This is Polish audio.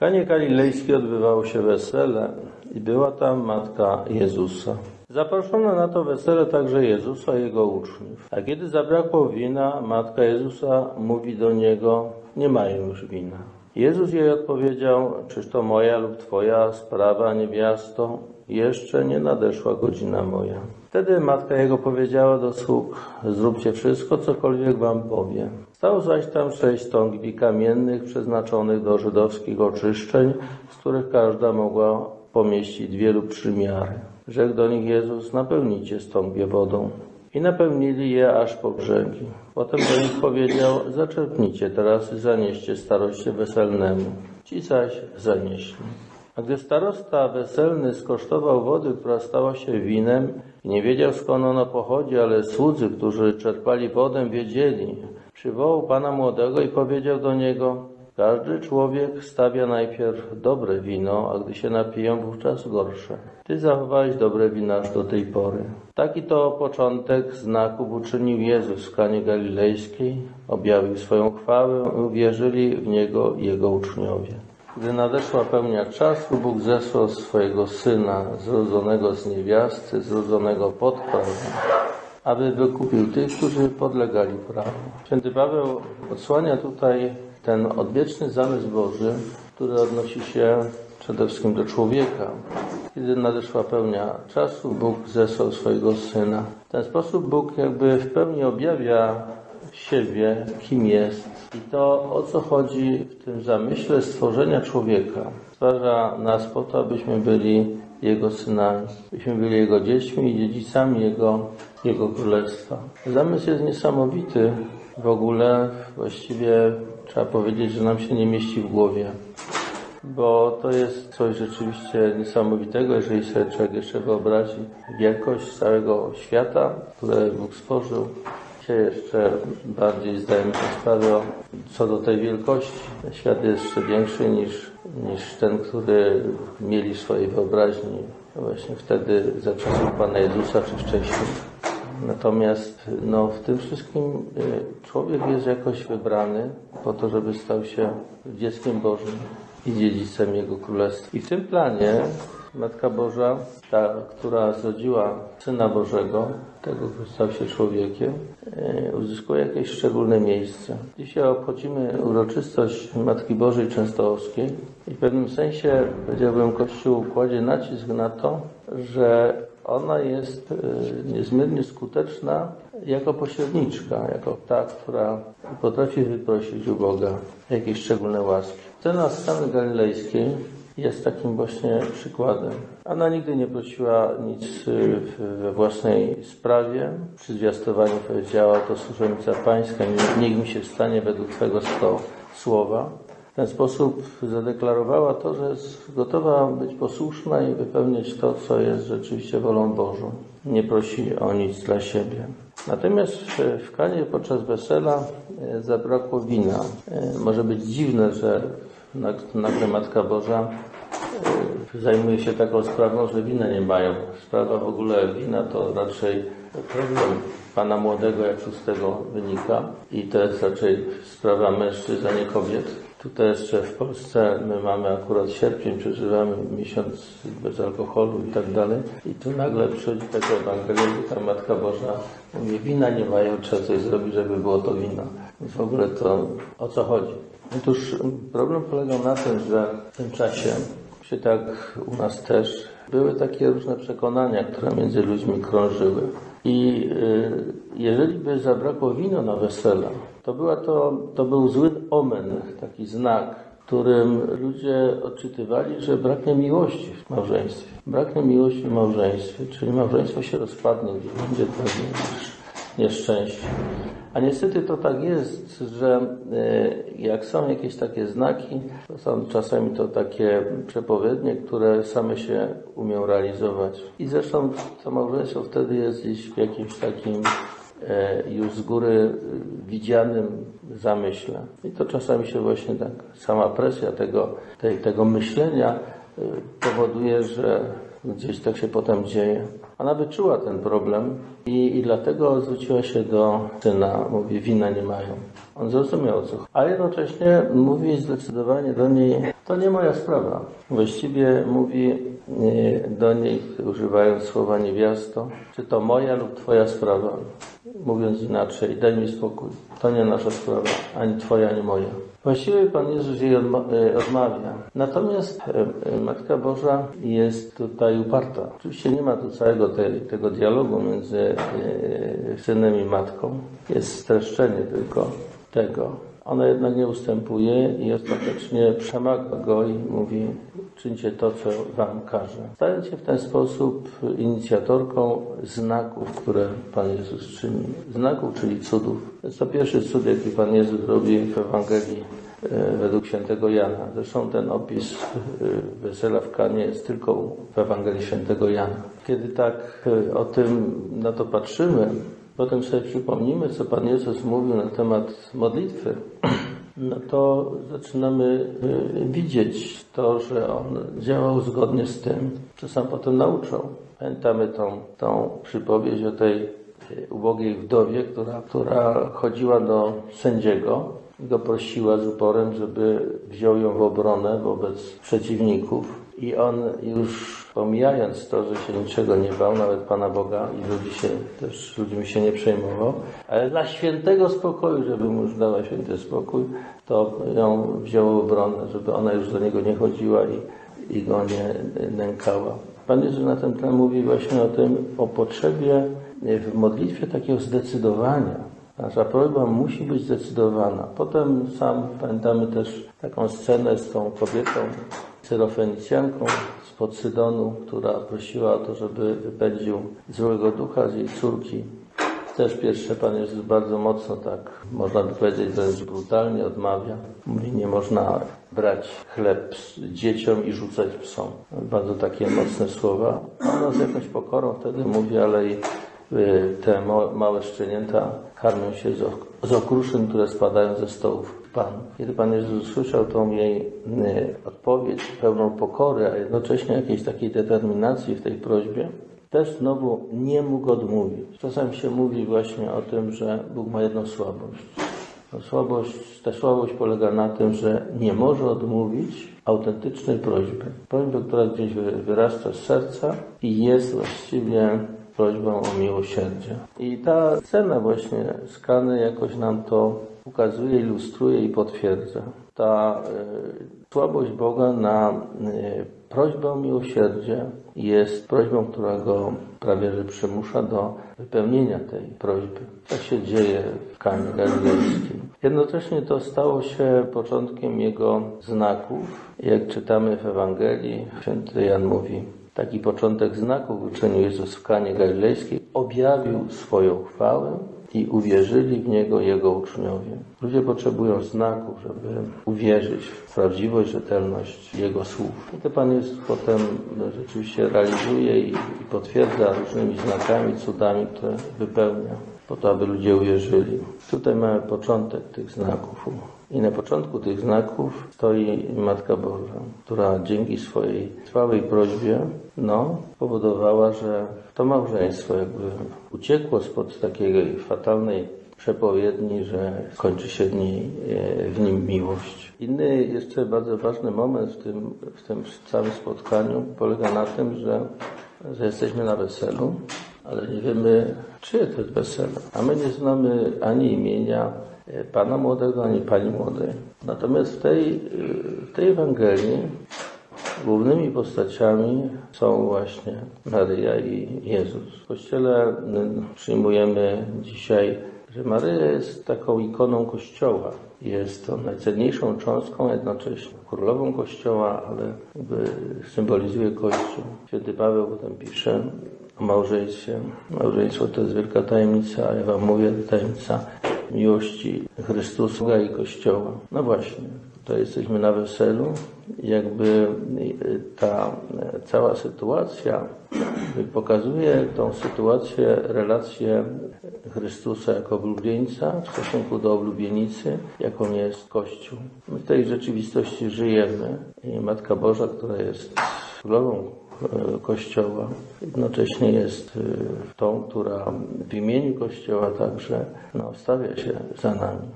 Kanie Galilejskiej odbywało się wesele i była tam matka Jezusa. Zaproszono na to wesele także Jezusa i jego uczniów. A kiedy zabrakło wina, matka Jezusa mówi do niego, nie mają już wina. Jezus jej odpowiedział, czyż to moja lub twoja sprawa, niewiasto? Jeszcze nie nadeszła godzina moja. Wtedy matka jego powiedziała do sług, zróbcie wszystko, cokolwiek wam powie. Stało zaś tam sześć stągwi kamiennych przeznaczonych do żydowskich oczyszczeń, z których każda mogła pomieścić dwie lub trzy miary. Rzekł do nich Jezus, napełnijcie stągwie wodą. I napełnili je aż po brzegi. Potem do nich powiedział, zaczerpnijcie teraz i zanieście staroście weselnemu. Ci zaś zanieśli. A gdy starosta weselny skosztował wody, która stała się winem i nie wiedział skąd ono pochodzi, ale słudzy, którzy czerpali wodę, wiedzieli, przywołał pana młodego i powiedział do niego, każdy człowiek stawia najpierw dobre wino, a gdy się napiją, wówczas gorsze. Ty zachowałeś dobre wina aż do tej pory. Taki to początek znaków uczynił Jezus w Kanie Galilejskiej, objawił swoją chwałę uwierzyli w Niego Jego uczniowie. Gdy nadeszła pełnia czasu, Bóg zesłał swojego Syna, zrodzonego z niewiasty, zrodzonego pod prawem, aby wykupił tych, którzy podlegali prawu. Święty Paweł odsłania tutaj ten odwieczny zamysł Boży, który odnosi się przede wszystkim do człowieka. Kiedy nadeszła pełnia czasu, Bóg zesłał swojego Syna. W ten sposób Bóg jakby w pełni objawia siebie, kim jest i to, o co chodzi w tym zamyśle stworzenia człowieka. Stwarza nas po to, abyśmy byli Jego synami, byśmy byli Jego dziećmi i dziedzicami Jego, Jego Królestwa. Zamysł jest niesamowity. W ogóle właściwie trzeba powiedzieć, że nam się nie mieści w głowie bo to jest coś rzeczywiście niesamowitego, jeżeli sobie człowiek jeszcze wyobrazi wielkość całego świata, które Bóg stworzył. Dzisiaj jeszcze bardziej zdajemy sobie sprawę co do tej wielkości. Świat jest jeszcze większy niż, niż ten, który mieli w swojej wyobraźni właśnie wtedy za czasów Pana Jezusa czy wcześniej. Natomiast no, w tym wszystkim y, człowiek jest jakoś wybrany po to, żeby stał się dzieckiem Bożym i dziedzicem Jego Królestwa. I w tym planie Matka Boża, ta, która zrodziła Syna Bożego, tego, który stał się człowiekiem, e, uzyskuje jakieś szczególne miejsce. Dzisiaj obchodzimy uroczystość Matki Bożej Częstochowskiej i w pewnym sensie, powiedziałbym, Kościół kładzie nacisk na to, że ona jest e, niezmiernie skuteczna jako pośredniczka, jako ta, która potrafi wyprosić u Boga jakieś szczególne łaski. Scena Stany Galilejskiej jest takim właśnie przykładem. Ona nigdy nie prosiła nic y, we własnej sprawie. Przy zwiastowaniu powiedziała, to służebnica pańska, niech mi się stanie według Twego słowa. Ten sposób zadeklarowała to, że jest gotowa być posłuszna i wypełniać to, co jest rzeczywiście wolą Bożą. Nie prosi o nic dla siebie. Natomiast w Kanie podczas wesela e, zabrakło wina. E, może być dziwne, że nagle Matka Boża e, zajmuje się taką sprawą, że wina nie mają. Sprawa w ogóle wina to raczej problem Pana Młodego, jak z tego wynika. I to jest raczej sprawa mężczyzn, a nie kobiet. Tutaj jeszcze w Polsce my mamy akurat sierpień, przeżywamy miesiąc bez alkoholu i tak dalej. I tu nagle przychodzi taka Ewangelia, ta Matka Boża mówi, wina nie mają, trzeba coś zrobić, żeby było to wino. W ogóle to o co chodzi? Otóż problem polegał na tym, że w tym czasie się tak u nas też były takie różne przekonania, które między ludźmi krążyły. I y, jeżeli by zabrakło wino na wesela, to, była to, to był zły omen, taki znak, którym ludzie odczytywali, że braknie miłości w małżeństwie. Braknie miłości w małżeństwie, czyli małżeństwo się rozpadnie, będzie pewnie nieszczęście. A niestety to tak jest, że e, jak są jakieś takie znaki, to są czasami to takie przepowiednie, które same się umią realizować. I zresztą to małżeństwo wtedy jest gdzieś w jakimś takim już z góry widzianym zamyśle. I to czasami się właśnie tak, sama presja tego, tej, tego myślenia e, powoduje, że gdzieś tak się potem dzieje. Ona wyczuła ten problem i, i dlatego zwróciła się do syna, mówi, wina nie mają. On zrozumiał co. A jednocześnie mówi zdecydowanie do niej, to nie moja sprawa. Właściwie mówi e, do niej, używając słowa niewiasto, czy to moja lub twoja sprawa. Mówiąc inaczej, daj mi spokój. To nie nasza sprawa, ani twoja, ani moja. Właściwie Pan Jezus jej e, odmawia. Natomiast e, e, Matka Boża jest tutaj uparta. Oczywiście nie ma tu całego te, tego dialogu między synem i matką. Jest streszczenie tylko tego. Ona jednak nie ustępuje i ostatecznie przemaga go i mówi czyńcie to, co wam każe. Stając się w ten sposób inicjatorką znaków, które Pan Jezus czyni. Znaków, czyli cudów. Jest to pierwszy cud, jaki Pan Jezus robi w Ewangelii e, według świętego Jana. Zresztą ten opis e, wesela w Kanie jest tylko w Ewangelii świętego Jana. Kiedy tak e, o tym na to patrzymy, potem sobie przypomnimy, co Pan Jezus mówił na temat modlitwy, no to zaczynamy y, widzieć to, że On działał zgodnie z tym, co sam potem nauczał. Pamiętamy tą, tą przypowieść o tej y, ubogiej wdowie, która, która chodziła do sędziego i go prosiła z uporem, żeby wziął ją w obronę wobec przeciwników. I on już pomijając to, że się niczego nie bał, nawet Pana Boga i ludzi się też ludźmi się nie przejmował, ale dla świętego spokoju, żeby mu dała święty spokój, to ją wziął obronę, żeby ona już do niego nie chodziła i, i go nie nękała. Pan Jezus na ten tle mówi właśnie o tym, o potrzebie w modlitwie takiego zdecydowania. Nasza prośba musi być zdecydowana. Potem sam pamiętamy też taką scenę z tą kobietą, Syrofenicjanką spod Sydonu, która prosiła o to, żeby wypędził złego ducha z jej córki. Też pierwsze Pan Jezus bardzo mocno tak, można by powiedzieć wręcz brutalnie odmawia. Mówi, nie można brać chleb dzieciom i rzucać psom. Bardzo takie mocne słowa. Ona z jakąś pokorą wtedy mówi, ale i te małe szczenięta karmią się z okruszyn, które spadają ze stołów. Pan. Kiedy Pan Jezus usłyszał tą jej y, odpowiedź pełną pokory, a jednocześnie jakiejś takiej determinacji w tej prośbie, też znowu nie mógł odmówić. Czasem się mówi właśnie o tym, że Bóg ma jedną słabość. No, słabość, ta słabość polega na tym, że nie może odmówić autentycznej prośby. Prośby, która gdzieś wyrasta z serca i jest właściwie prośbą o miłosierdzie. I ta scena właśnie skany jakoś nam to ukazuje, ilustruje i potwierdza. Ta y, słabość Boga na y, prośbę o miłosierdzie jest prośbą, która go prawie że przymusza do wypełnienia tej prośby. Tak się dzieje w Kanie Galilejskim. Jednocześnie to stało się początkiem jego znaków. Jak czytamy w Ewangelii, święty Jan mówi, taki początek znaków uczynił Jezus w Kanie Galilejskiej, objawił swoją chwałę i uwierzyli w Niego Jego uczniowie. Ludzie potrzebują znaków, żeby uwierzyć w prawdziwość, rzetelność Jego słów. I to Pan jest potem no, rzeczywiście realizuje i potwierdza różnymi znakami, cudami, które wypełnia po to, aby ludzie uwierzyli. Tutaj mamy początek tych znaków. I na początku tych znaków stoi Matka Boża, która dzięki swojej trwałej prośbie, no, powodowała, że to małżeństwo jakby uciekło spod takiej fatalnej przepowiedni, że kończy się w nim miłość. Inny jeszcze bardzo ważny moment w tym, w tym całym spotkaniu polega na tym, że, że jesteśmy na weselu, ale nie wiemy, czyje to jest wesele. A my nie znamy ani imienia pana młodego, ani pani młodej. Natomiast w tej, w tej Ewangelii głównymi postaciami są właśnie Maryja i Jezus. W Kościele przyjmujemy dzisiaj, że Maryja jest taką ikoną Kościoła. Jest to najcenniejszą cząstką, jednocześnie królową Kościoła, ale symbolizuje Kościół. Święty Paweł potem pisze o małżeństwie. Małżeństwo to jest wielka tajemnica, a ja Wam mówię, tajemnica miłości Chrystusa i Kościoła. No właśnie, to jesteśmy na weselu. Jakby ta cała sytuacja pokazuje tą sytuację, relację Chrystusa jako oblubieńca w stosunku do oblubienicy, jaką jest Kościół. My w tej rzeczywistości żyjemy i Matka Boża, która jest królową e, Kościoła. Jednocześnie jest e, tą, która w imieniu Kościoła także no, stawia się za nami.